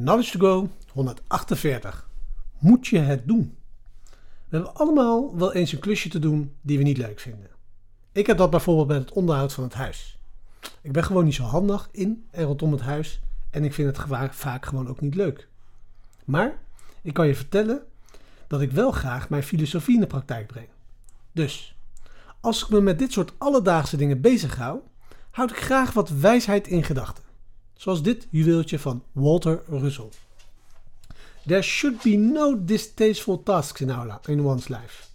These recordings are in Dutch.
Knowledge to Go 148. Moet je het doen? We hebben allemaal wel eens een klusje te doen die we niet leuk vinden. Ik heb dat bijvoorbeeld met het onderhoud van het huis. Ik ben gewoon niet zo handig in en rondom het huis en ik vind het vaak gewoon ook niet leuk. Maar ik kan je vertellen dat ik wel graag mijn filosofie in de praktijk breng. Dus, als ik me met dit soort alledaagse dingen bezig hou, houd ik graag wat wijsheid in gedachten. Zoals dit juweeltje van Walter Russell. There should be no distasteful tasks in, our, in one's life.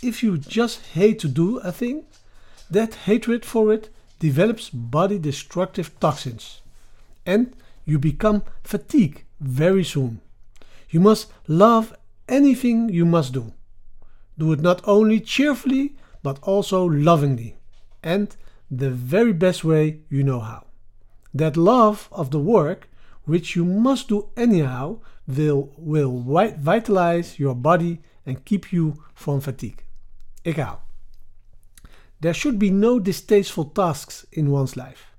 If you just hate to do a thing, that hatred for it develops body destructive toxins. And you become fatigued very soon. You must love anything you must do. Do it not only cheerfully, but also lovingly. And the very best way you know how. That love of the work, which you must do anyhow, will, will vitalize your body and keep you from fatigue. Ik. There should be no distasteful tasks in one's life.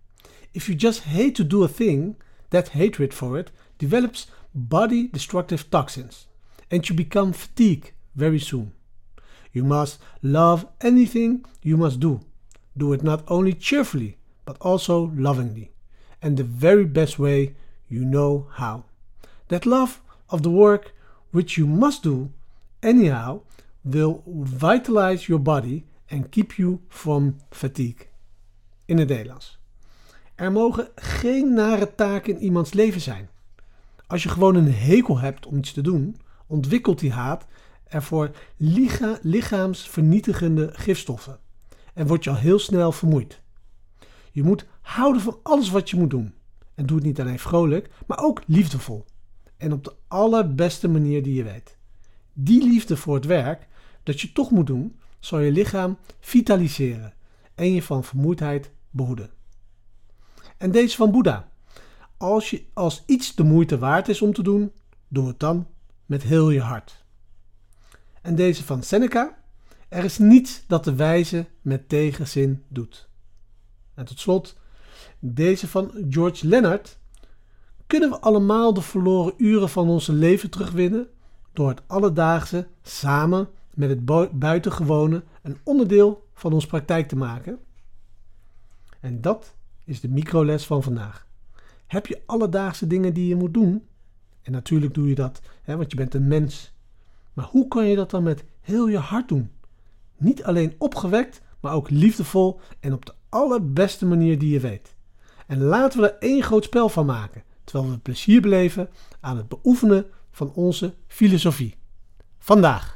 If you just hate to do a thing, that hatred for it develops body destructive toxins, and you become fatigued very soon. You must love anything you must do. Do it not only cheerfully, but also lovingly, and the very best way you know how. That love of the work which you must do anyhow will vitalize your body and keep you from fatigue. In het Nederlands. Er mogen geen nare taken in iemands leven zijn. Als je gewoon een hekel hebt om iets te doen, ontwikkelt die haat ervoor licha lichaamsvernietigende gifstoffen en word je al heel snel vermoeid. Je moet houden van alles wat je moet doen. En doe het niet alleen vrolijk, maar ook liefdevol. En op de allerbeste manier die je weet. Die liefde voor het werk dat je toch moet doen, zal je lichaam vitaliseren en je van vermoeidheid behoeden. En deze van Boeddha. Als, je, als iets de moeite waard is om te doen, doe het dan met heel je hart. En deze van Seneca. Er is niets dat de wijze met tegenzin doet. En tot slot, deze van George Leonard. Kunnen we allemaal de verloren uren van onze leven terugwinnen door het alledaagse samen met het buitengewone een onderdeel van onze praktijk te maken? En dat is de microles van vandaag. Heb je alledaagse dingen die je moet doen? En natuurlijk doe je dat, hè, want je bent een mens. Maar hoe kan je dat dan met heel je hart doen? Niet alleen opgewekt, maar ook liefdevol en op de allerbeste manier die je weet. En laten we er één groot spel van maken, terwijl we plezier beleven aan het beoefenen van onze filosofie. Vandaag.